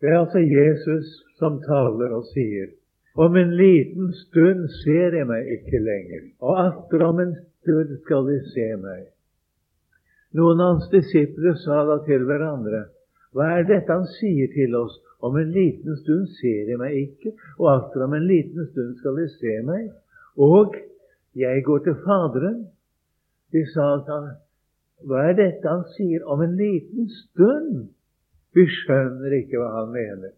Det er altså Jesus som taler og sier om en liten stund ser jeg meg ikke lenger, og atter om en stund skal de se meg. Noen av hans disipler sa da til hverandre, hva er dette han sier til oss? Om en liten stund ser jeg meg ikke, og atter om en liten stund skal de se meg. Og jeg går til Faderen. De sa at han, hva er dette han sier om en liten stund? Vi skjønner ikke hva han mener.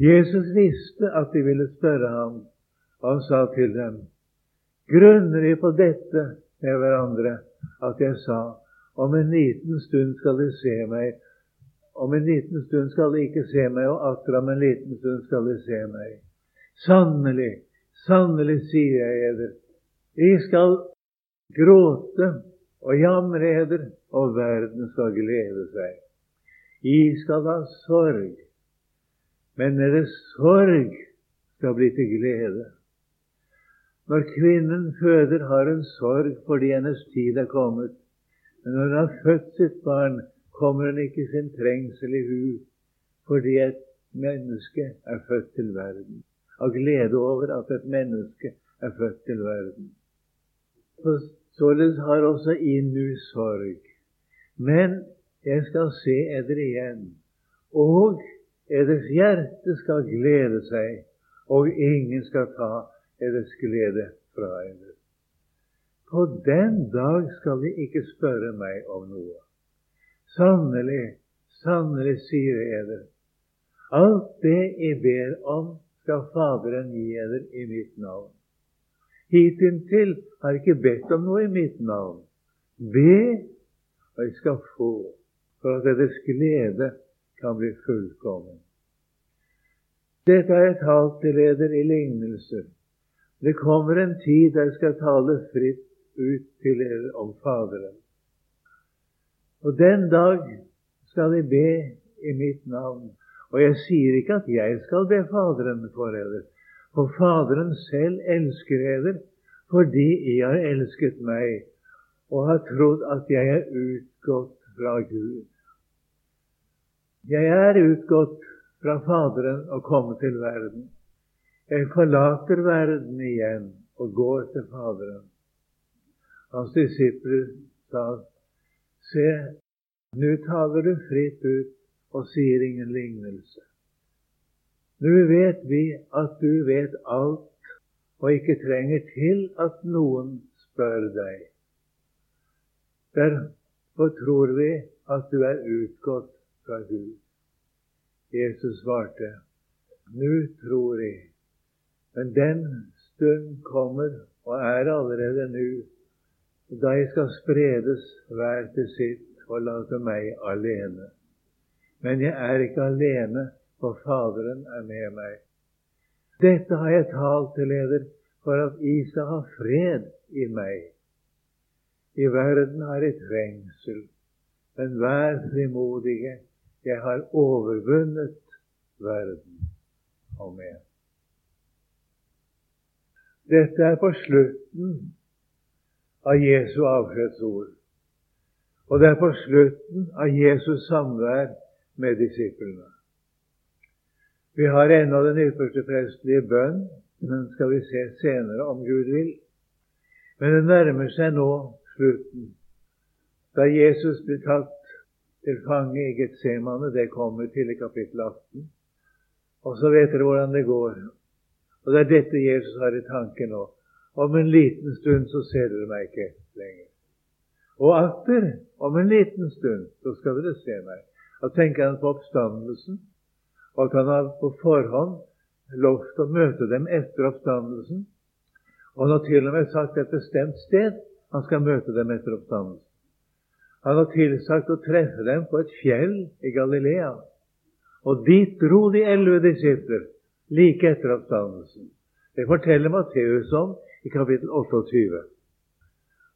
Jesus visste at de ville spørre ham, og han sa til dem, grunner de på dette med hverandre, at jeg sa, om en liten stund skal de se meg, om en liten stund skal de ikke se meg, og atter om en liten stund skal de se meg. Sannelig, sannelig sier jeg eder, de skal gråte og jamre eder, og verden skal glede seg. I skal ha sorg, men deres sorg skal bli til glede. Når kvinnen føder, har hun sorg fordi hennes tid er kommet. Men når hun har født sitt barn, kommer hun ikke sin trengsel i hu fordi et menneske er født til verden. Av glede over at et menneske er født til verden. Således har også Inu sorg. Men jeg skal se eder igjen. Og eders hjerte skal glede seg, og ingen skal ta eders glede fra eder. På den dag skal de ikke spørre meg om noe. Sannelig, sannelig, sier eder, alt det jeg ber om, skal Faderen gi eder i mitt navn. Hitintil har jeg ikke bedt om noe i mitt navn. Be, og jeg skal få for at deres glede kan bli fullkommen. Dette har jeg talt til leder i lignelser. Det kommer en tid der jeg skal tale fritt ut til dere om Faderen. Og den dag skal de be i mitt navn. Og jeg sier ikke at jeg skal be Faderen for dere, for Faderen selv elsker dere fordi jeg har elsket meg og har trodd at jeg er utgått fra Gud. Jeg er utgått fra Faderen og kommet til verden. Jeg forlater verden igjen og går til Faderen. Hans disipler sa, Se, nå taler du fritt ut og sier ingen lignelse. Nå vet vi at du vet alt og ikke trenger til at noen spør deg. Derfor tror vi at du er utgått fra Gud. Jesus svarte, Nå tror jeg, men den stund kommer, og er allerede nå, da jeg skal spredes hver til sitt og late meg alene. Men jeg er ikke alene, for Faderen er med meg. Dette har jeg talt til leder, for at I skal ha fred i meg. I verden er et trengsel, men vær frimodige. Jeg har overvunnet verden. Amen. Dette er på slutten av Jesu avskjedsord. Og det er på slutten av Jesus samvær med disiplene. Vi har ennå den ypperste prestelige bønn. Den skal vi se senere, om Gud vil. Men det nærmer seg nå slutten, da Jesus blir tatt til fange i Getsemane. Det kommer til i kapittel 18. Og så vet dere hvordan det går. Og det er dette Jesus har i tanke nå. Om en liten stund så ser dere meg ikke lenger. Og atter, om en liten stund, så skal dere se meg. Da tenker han på oppstandelsen, og at han har på forhånd lovt å møte dem etter oppstandelsen. Og han har til og med sagt et bestemt sted han skal møte dem etter oppstandelsen. Han har tilsagt å treffe dem på et fjell i Galilea. Og dit dro de elleve disipler like etter oppstandelsen. Det forteller Matteus om i kapittel 28.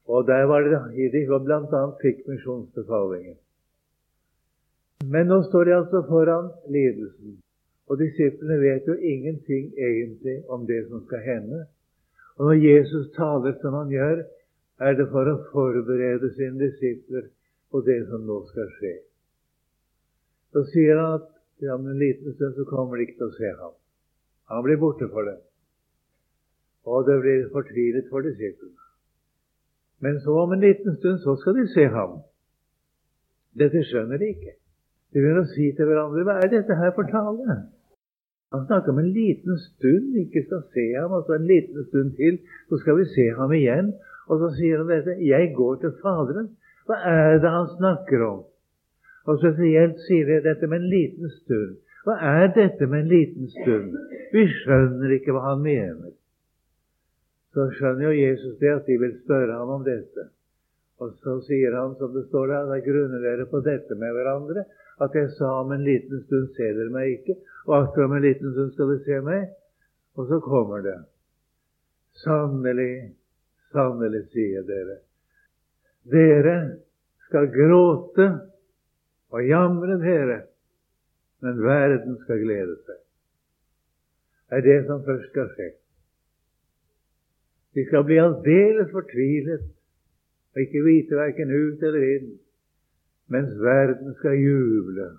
Og der var det de bl.a. fikk misjonsbefalingen. Men nå står de altså foran lidelsen. Og disiplene vet jo ingenting egentlig om det som skal hende. Og når Jesus taler som han gjør, er det for å forberede sine disipler på det som nå skal skje. Så sier han at Ja, om en liten stund så kommer de ikke til å se ham. Han blir borte for dem. Og det blir fortvilet for disiplene. Men så om en liten stund så skal de se ham. Dette skjønner de ikke. De begynner å si til hverandre hva er dette her for tale? Han snakker om en liten stund, ikke skal se ham, og så en liten stund til, så skal vi se ham igjen. Og så sier han dette Jeg går til Faderen. Hva er det han snakker om? Og spesielt sier jeg dette med en liten stund. Hva er dette med en liten stund? Vi skjønner ikke hva han mener. Så skjønner jo Jesus det at de vil spørre ham om dette. Og så sier han, som det står der, da grunner dere på dette med hverandre, at jeg sa om en liten stund ser dere meg ikke, og atter om en liten stund skal dere se meg. Og så kommer det. Sannelig, sannelig, sier dere. Dere skal gråte og jamre dere, men verden skal glede seg. Det er det som først skal skje. Vi skal bli aldeles fortvilet og ikke vite verken ut eller inn, mens verden skal juble.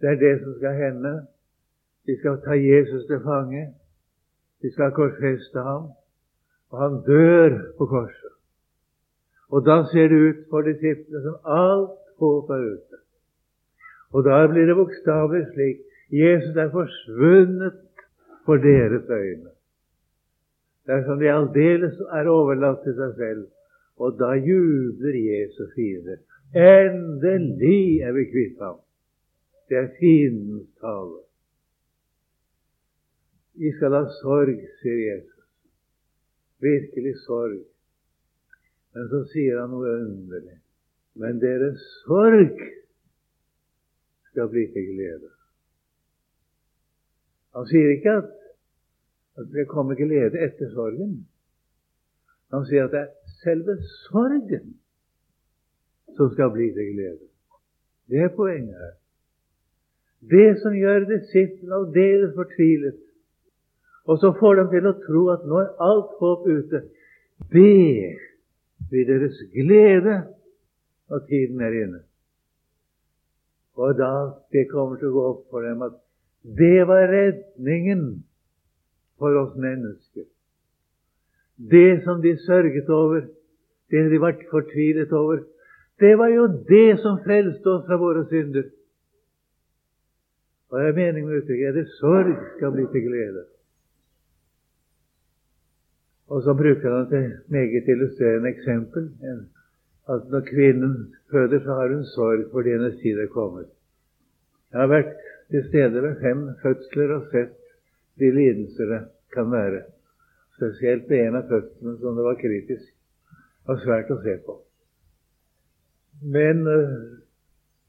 Det er det som skal hende. Vi skal ta Jesus til fange. Vi skal korsfeste ham, og han dør på korset. Og da ser det ut for disiplene som alt håp er ute. Og da blir det bokstavelig slik Jesus er forsvunnet for deres øyne. Det er som de aldeles er overlatt til seg selv. Og da jubler Jesus fiender. Endelig er vi kvitt ham. Det er fiendens tale. Vi skal ha sorg, sier Jesus. Virkelig sorg. Men så sier han noe underlig. Men deres sorg skal bli til glede. Han sier ikke at, at det kommer glede etter sorgen. Han sier at det er selve sorgen som skal bli til glede. Det er poenget her. Det som gjør disiplene aldeles fortvilet, og så får dem til å tro at nå er alt håp ute, det blir deres glede når tiden er inne. Og da det kommer til å gå opp for dem at det var redningen for oss mennesker. Det som de sørget over, det de var fortvilet over, det var jo det som frelste oss fra våre synder. Og jeg er meningen med uttrykket er det sorg skal bli til glede. Og så bruker han et meget illustrerende eksempel. At når kvinnen føder, så har hun sorg fordi hennes tid er kommet. Jeg har vært til stede ved fem fødsler og sett de lidelser det kan være. Spesielt ved en av fødslene som det var kritisk og svært å se på. Men eh,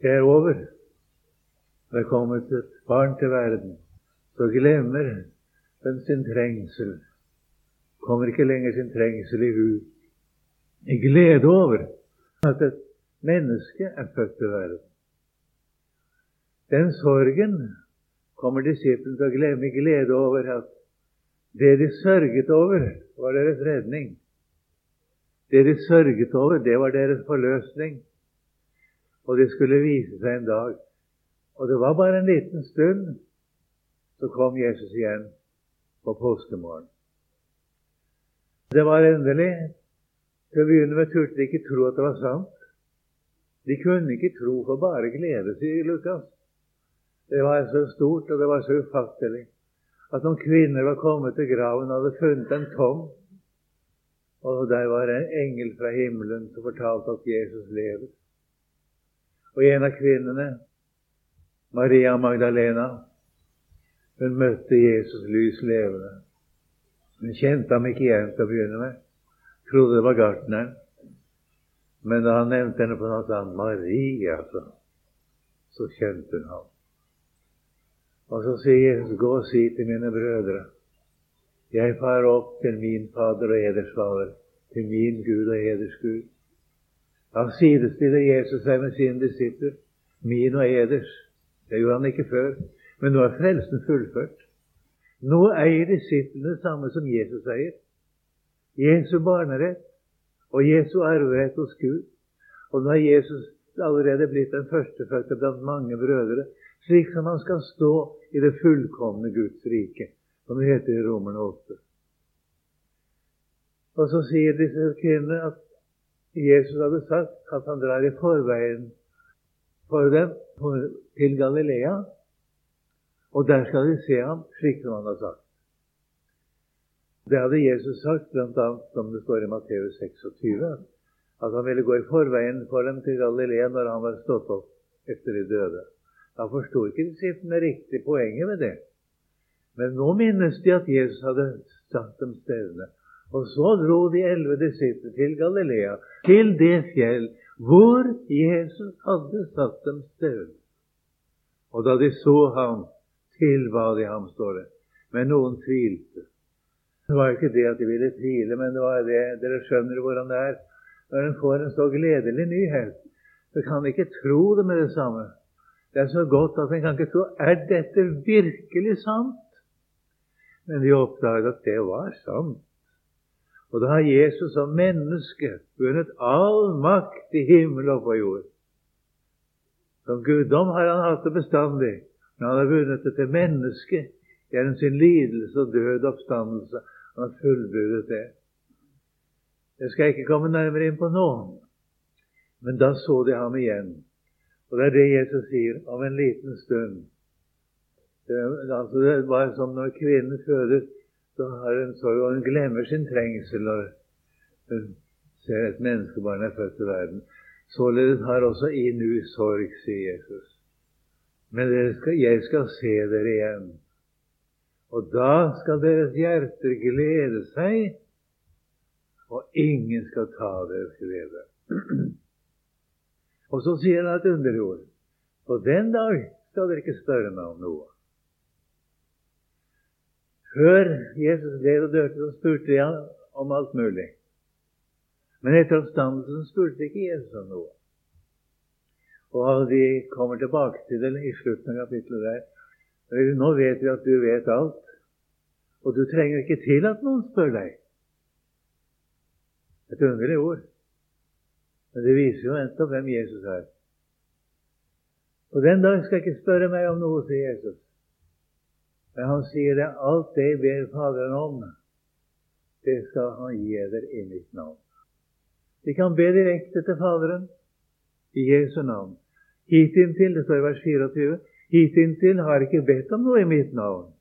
det er over. Det er kommet et barn til verden. Så glemmer den sin trengsel. Kommer ikke lenger sin trengsel i hu. I glede over at et menneske er født til verden. Den sorgen kommer disiplene til å glemme i glede over at det de sørget over, var deres redning. Det de sørget over, det var deres forløsning. Og det skulle vise seg en dag. Og det var bare en liten stund, så kom Jesus igjen på påskemorgen. Det var endelig til å begynne med turte de ikke tro at det var sant. De kunne ikke tro for bare glede, sier Lukas. Det var så stort, og det var så ufattelig at noen kvinner var kommet til graven og hadde funnet en tom. Og der var en engel fra himmelen som fortalte at Jesus lever. Og en av kvinnene, Maria Magdalena, hun møtte Jesus lys levende. Hun kjente ham ikke igjen til å begynne med trodde det var gartneren. Men da han nevnte henne på noe annet, Maria, så, så kjente hun ham. Og så sier Jesus, gå og si til mine brødre, jeg farer opp til min Fader og eders Fader, til min Gud og eders Gud. Da sidestiller Jesus seg med sine disipler, min og eders. Det gjorde han ikke før. Men nå er frelsen fullført. Nå eier disiplene det samme som Jesus eier. Jesu barnerett og Jesu arverett hos Gud. Og nå er Jesus allerede blitt den førstefødte blant mange brødre, slik som han skal stå i det fullkomne Guds rike, som det heter i Romerne 8. Og så sier disse kvinnene at Jesus hadde sagt at han drar i forveien for dem til Galilea, og der skal de se ham slik som han har sagt. Det hadde Jesus sagt, bl.a. som det står i Matteus 26, at han ville gå i forveien for dem til Galilea når han var stått opp etter de døde. Da forsto ikke disiplene riktig poenget med det. Men nå minnes de at Jesus hadde satt dem stedene. Og så dro de elleve disipler til Galilea, til det fjell hvor Jesus hadde satt dem stedene. Og da de så ham, tilba de ham, står det. Men noen tvilte. Det var ikke det at de ville tvile, men det var det Dere skjønner hvordan det er når en får en så gledelig nyhet. Så kan en ikke tro det med det samme. Det er så godt at en kan ikke tro Er dette virkelig sant? Men de oppdaget at det var sant. Og da har Jesus som menneske vunnet all makt i himmel og på jord. Som guddom har han hatt det bestandig, men han har vunnet det til menneske gjennom sin lidelse og død oppstandelse. Han har fullbyrdet det. Det skal jeg ikke komme nærmere inn på nå, men da så de ham igjen. Og det er det Jesus sier om en liten stund. Det, altså, det var som når kvinnen føder så har hun sorg, og hun glemmer sin trengsel når hun ser et menneskebarn er født til verden. Således har også I nu sorg, sier Jesus. Men skal, jeg skal se dere igjen. Og da skal deres hjerter glede seg, og ingen skal ta deres glede. og så sier han et underlig ord. På den dag skal dere ikke spørre meg om noe. Før Jesus led og dørte, så spurte de om alt mulig. Men etter oppstandelsen spurte ikke Jesus om noe. Og de kommer tilbake til det i slutten av kapittelet der. Nå vet vi at du vet alt, og du trenger ikke til at noen spør deg. Et underlig ord. Men det viser jo nettopp hvem Jesus er. Og den dag skal jeg ikke spørre meg om noe, sier Jesus. Men han sier det alt det jeg ber Faderen om, det skal han gi dere i mitt navn. Vi kan be direkte til Faderen i Jesu navn. Hitinntil, det står i vers 24, hitinntil har ikke bedt om noe i mitt navn.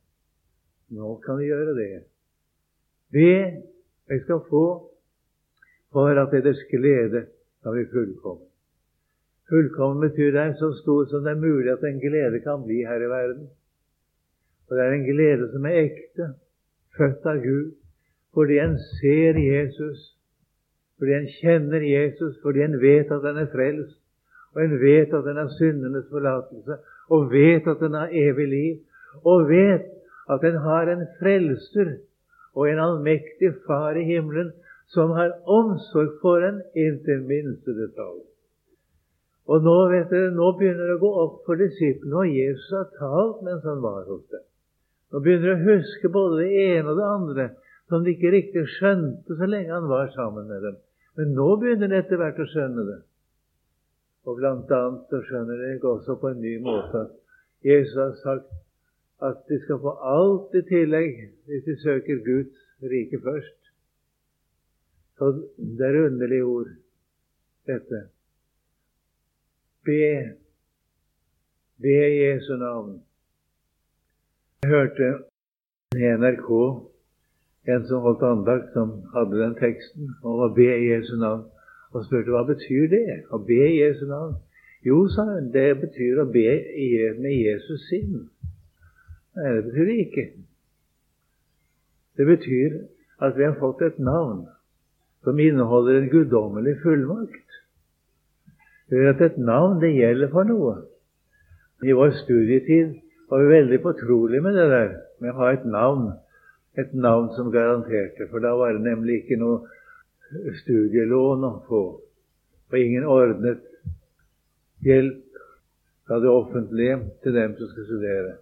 Nå kan de gjøre det. Det jeg skal få, for at deres glede kan bli fullkommen. Fullkommen betyr det er så stor som det er mulig at en glede kan bli her i verden. Og det er en glede som er ekte, født av Gud, fordi en ser Jesus, fordi en kjenner Jesus, fordi en vet at en er frelst, og en vet at en har syndenes forlatelse, og vet at en har evig liv, og vet at en har en frelser og en allmektig Far i himmelen som har omsorg for en inntil minste detalj. Og nå, vet dere, nå begynner det å gå opp for disiplene, og Jesus har talt mens han var hos dem. Nå begynner de å huske både det ene og det andre som de ikke riktig skjønte så lenge han var sammen med dem. Men nå begynner de etter hvert å skjønne det. Og annet så skjønner jeg også på en ny måte Jesus har sagt at de skal få alt i tillegg hvis de søker Guds rike først. Så det er underlige ord, dette. Be. Be Jesu navn. Jeg hørte i NRK en som holdt andakt, som hadde den teksten om å be Jesu navn, og spurte hva betyr det å be i Jesu navn. Jo, sa hun, det betyr å be med Jesus sinn. Nei, det betyr det ikke. Det betyr at vi har fått et navn som inneholder en guddommelig fullmakt. Det at et navn, det gjelder for noe. I vår studietid var vi veldig fortrolige med det der med å ha et navn. Et navn som garanterte, for da var det nemlig ikke noe studielån å få. Og ingen ordnet hjelp fra det offentlige til dem som skulle studere.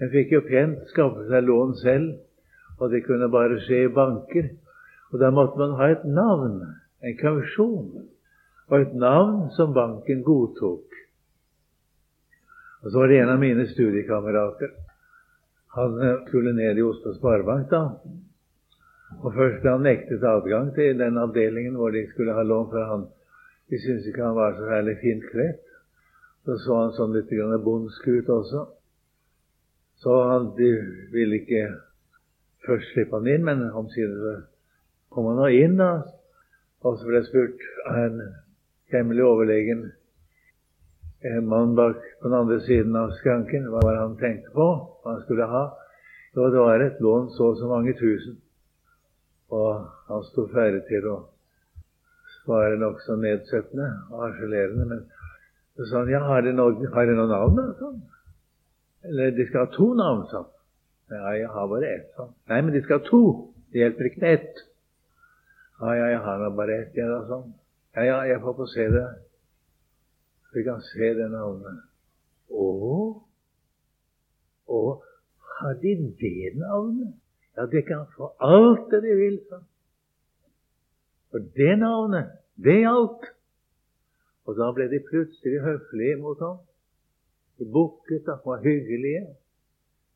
En fikk jo pent skaffe seg lån selv, og det kunne bare skje i banker. Og da måtte man ha et navn, en kausjon. og et navn som banken godtok. Og Så var det en av mine studiekamerater. Han eh, skulle ned i Oslo Sparebank da. Og Først ble han nektet adgang til den avdelingen hvor de skulle ha lån, for han, de syntes ikke han var så særlig fint kledd. Så så han sånn litt bondsk ut også. Så han, de ville ikke først slippe han inn, men omsider kom han nå inn, da. Og så ble jeg spurt av en hemmelig overlegen en mann bak på den andre siden av skranken hva var han tenkte på, hva han skulle ha. Jo, det var et lån så og så mange tusen. Og han sto ferdig til å svare nokså nedsettende og harselerende. Men så sa han ja, har de noe, noe navn? da, sånn? Eller de skal ha to navn, sa han. Ja, jeg har bare ett, han. Nei, men de skal ha to. Det hjelper ikke med ett. Ja, ja, jeg har nå bare ett, jeg, da, sånn. Ja, ja, jeg får få se det. Vi kan se det navnet. Å, å, har de det navnet? Ja, det kan få alt det de vil, sa For det navnet, det gjaldt. Og da ble de plutselig høflige mot ham. De bukket og var hyggelige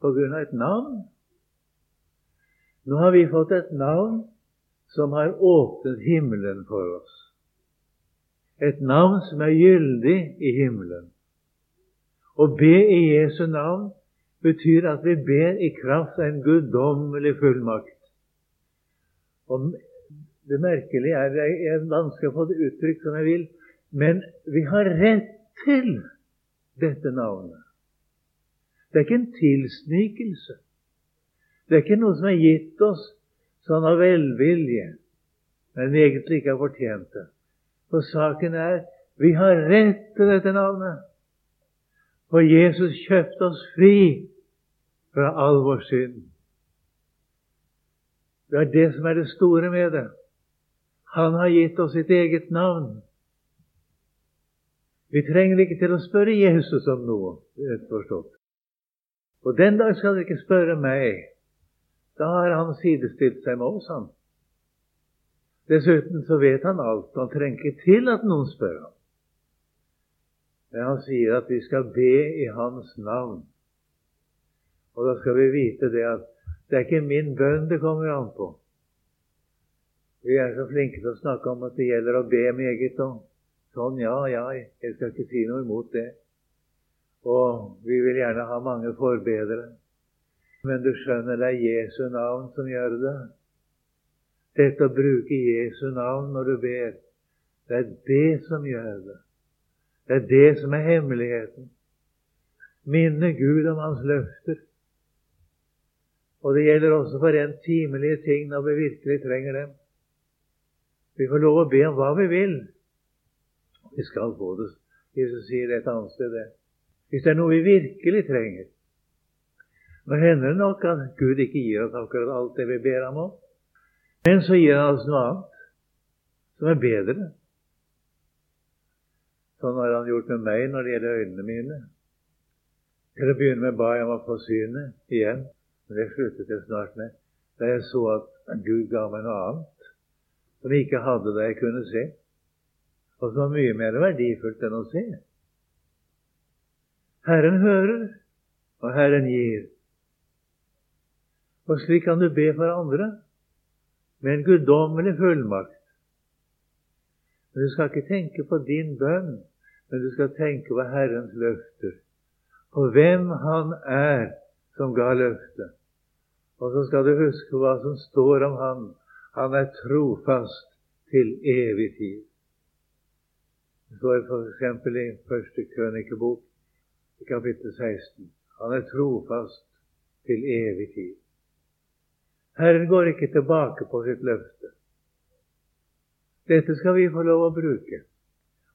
på grunn av et navn. Nå har vi fått et navn som har åpnet himmelen for oss et navn som er gyldig i himmelen. Å be i Jesu navn betyr at vi ber i kraft av en guddommelig fullmakt. Og det merkelige er Jeg vanskelig å få det uttrykt som jeg vil, men vi har rett til dette navnet. Det er ikke en tilsnikelse. Det er ikke noe som er gitt oss sånn av velvilje, men vi egentlig ikke har fortjent det. For saken er vi har rett til dette navnet. For Jesus kjøpte oss fri fra all vår synd. Det er det som er det store med det. Han har gitt oss sitt eget navn. Vi trenger ikke til å spørre Jesus om noe, forstått. Og den dag skal dere ikke spørre meg. Da har han sidestilt seg med oss, han. Dessuten så vet han alt. Han trenger ikke til at noen spør ham. Men han sier at vi skal be i hans navn. Og da skal vi vite det at det er ikke min bønn det kommer an på. Vi er så flinke til å snakke om at det gjelder å be meget og sånn. Ja, ja, jeg skal ikke si noe imot det. Og vi vil gjerne ha mange forbedere. Men du skjønner, det er Jesu navn som gjør det. Dette å bruke Jesu navn når du ber, det er det som gjør det. Det er det som er hemmeligheten. Minne Gud om Hans løfter. Og det gjelder også for rent timelige ting når vi virkelig trenger dem. Vi får lov å be om hva vi vil. Vi skal få det. Jesus sier det et annet sted. det. Hvis det er noe vi virkelig trenger. Nå hender det nok at Gud ikke gir oss akkurat alt det vi ber ham om. Men så gir han oss noe annet som er bedre. Sånn har han gjort med meg når det gjelder øynene mine. Til å begynne med ba jeg om å få synet igjen, men det sluttet jeg snart med. Da jeg så at Gud ga meg noe annet som jeg ikke hadde da jeg kunne se, og som var mye mer verdifullt enn å se. Herren hører, og Herren gir. Og slik kan du be for andre med en guddommelig fullmakt. Men du skal ikke tenke på din bønn, men du skal tenke på Herrens løfter. På hvem Han er som ga løftet. Og så skal du huske hva som står om Han. Han er trofast til evig tid. Det står f.eks. i første krønikebok, i kapittel 16. Han er trofast til evig tid. Herren går ikke tilbake på sitt løfte. Dette skal vi få lov å bruke.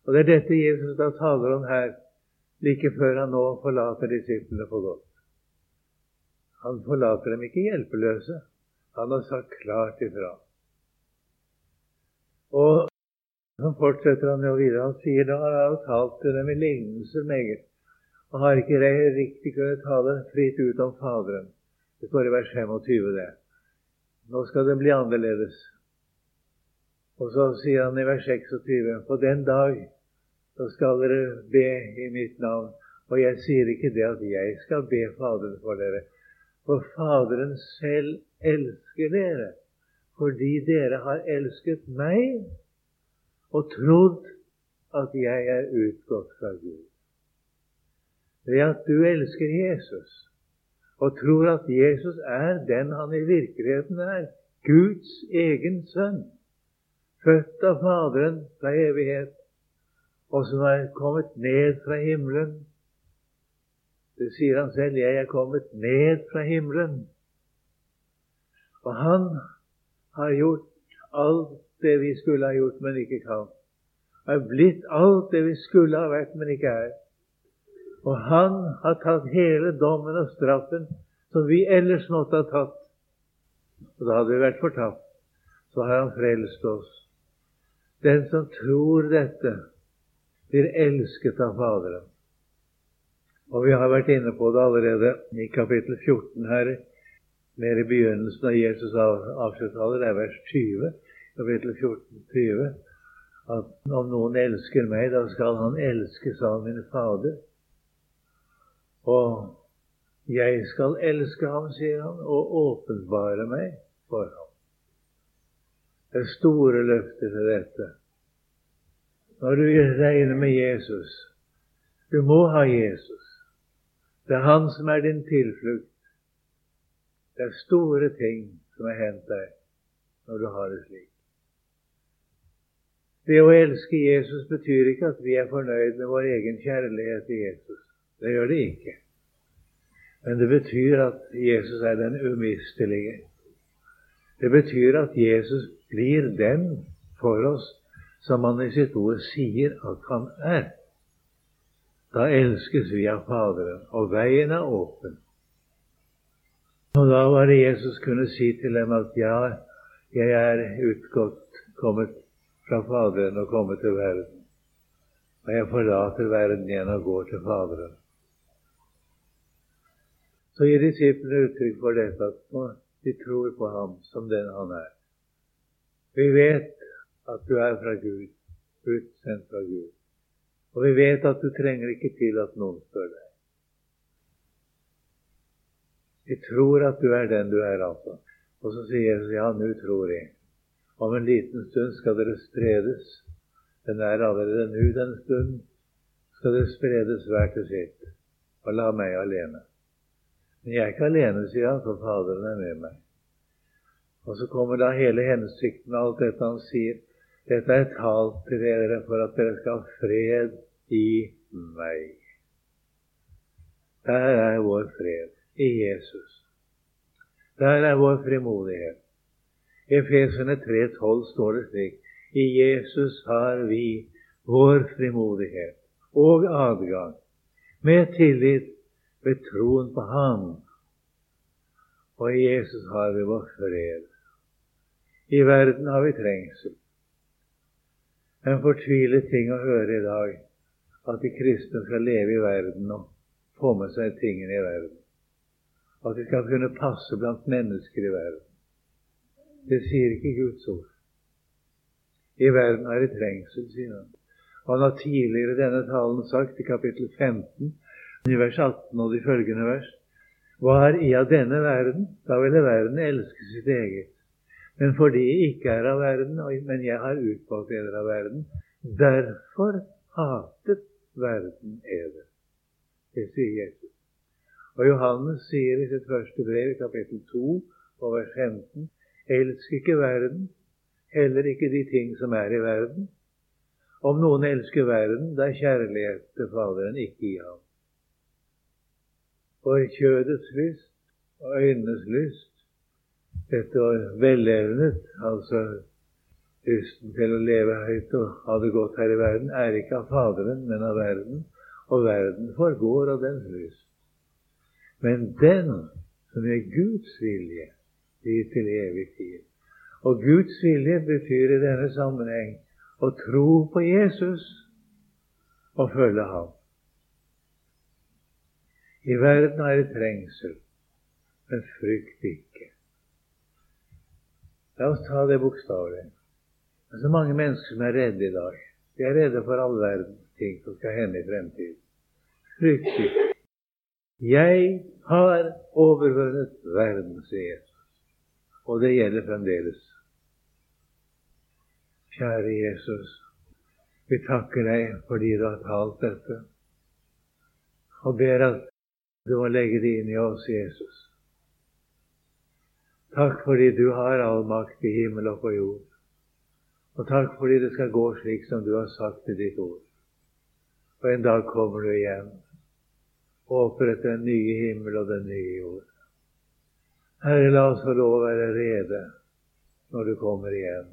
Og det er dette Jesus da taler om her, like før han nå forlater disiplene for godt. Han forlater dem ikke hjelpeløse. Han har sagt klart ifra. Og så fortsetter han jo videre. Han sier da har talt til dem i lignelser meget, og har ikke riktig kunnet tale fritt ut om Faderen. Det står i vers 25, det. Nå skal det bli annerledes. Og så sier han i vers 26.: På den dag så skal dere be i mitt navn. Og jeg sier ikke det at jeg skal be Faderen for dere, for Faderen selv elsker dere fordi dere har elsket meg og trodd at jeg er utgått fra Gud. Ved at du elsker Jesus og tror at Jesus er den han i virkeligheten er, Guds egen sønn, født av Faderen fra evighet, og som er kommet ned fra himmelen. Det sier han selv. 'Jeg er kommet ned fra himmelen'. Og han har gjort alt det vi skulle ha gjort, men ikke kan. Har blitt alt det vi skulle ha vært, men ikke er. Og han har tatt hele dommen og straffen som vi ellers måtte ha tatt. Og da hadde vi vært fortapt. Så har han frelst oss. Den som tror dette, blir elsket av Faderen. Og vi har vært inne på det allerede i kapittel 14 her mer i begynnelsen av Jesus' avskjedstaler, det er vers 20, kapittel 14, 20, at om noen elsker meg, da skal han elskes av min Fader. Og jeg skal elske ham, sier han, og åpenbare meg for ham. Det er store løfter til dette. Når du regner med Jesus Du må ha Jesus. Det er han som er din tilflukt. Det er store ting som har hendt deg når du har det slik. Det å elske Jesus betyr ikke at vi er fornøyd med vår egen kjærlighet til Jesus. Det gjør det ikke. Men det betyr at Jesus er den umistelige. Det betyr at Jesus blir den for oss som han i sitt ord sier at han er. Da elskes vi av Faderen, og veien er åpen. Og da var det Jesus kunne si til dem at ja, jeg er utgått, kommet fra Faderen og kommet til verden. Og jeg forlater verden igjen og går til Faderen. Så gir disiplene uttrykk for dette, at de tror på ham som den han er. Vi vet at du er fra Gud, utsendt fra Gud. Og vi vet at du trenger ikke til at noen spør deg. Vi tror at du er den du er, altså. Og så sier Jesus, ja, nå tror jeg. Om en liten stund skal dere spredes. Den er allerede nå den stund. Skal dere spredes hver til sitt. Og la meg alene. Men jeg er ikke alene, sier han, for Faderen er med meg. Og så kommer da hele hensikten av alt dette han sier. Dette er talt til dere for at dere skal ha fred i meg. Der er vår fred i Jesus. Der er vår frimodighet. I Efesene 3,12 står det slik I Jesus har vi vår frimodighet og adgang med tillit ved troen på Ham. Og i Jesus har vi vår fred. I verden har vi trengsel. En fortvilet ting å høre i dag at de kristne skal leve i verden og få med seg tingene i verden at de skal kunne passe blant mennesker i verden. Det sier ikke Guds ord. I verden er det trengsel, sier han. Han har tidligere denne talen sagt i kapittel 15, i vers 18 og de følgende vers, Hva er i av denne verden? Da ville verden elske sitt eget. Men fordi jeg ikke er av verden, men jeg har utvalgt deler av verden, derfor hatet verden er Det Det sier Jesus. Og Johannes sier i sitt første brev, i kapittel 2 og vers 15, elsk ikke verden, heller ikke de ting som er i verden. Om noen elsker verden, da er kjærlighet til Faderen ikke i ham. For kjødets lyst og øynenes lyst, dette var velevnet, altså lysten til å leve høyt og ha det godt her i verden, er ikke av Faderen, men av verden, og verden forgår av dens lyst. Men den som er Guds vilje, blir til evig tid. Og Guds vilje betyr i denne sammenheng å tro på Jesus og følge ham. I verden er det trengsel, men frykt ikke. La oss ta det bokstavelig. Det er så mange mennesker som er redde i dag. De er redde for all verdens ting som skal hende i fremtiden. Frykt ikke. Jeg har overvunnet verden, sier Jesus. Og det gjelder fremdeles. Kjære Jesus, vi takker deg fordi du har talt dette, og ber at du må legge det inn i oss, Jesus. Takk fordi du har all makt i himmel og på jord. Og takk fordi det skal gå slik som du har sagt i ditt ord. Og en dag kommer du igjen og opprette den nye himmel og den nye jord. Herre, la oss få lov å være rede når du kommer igjen.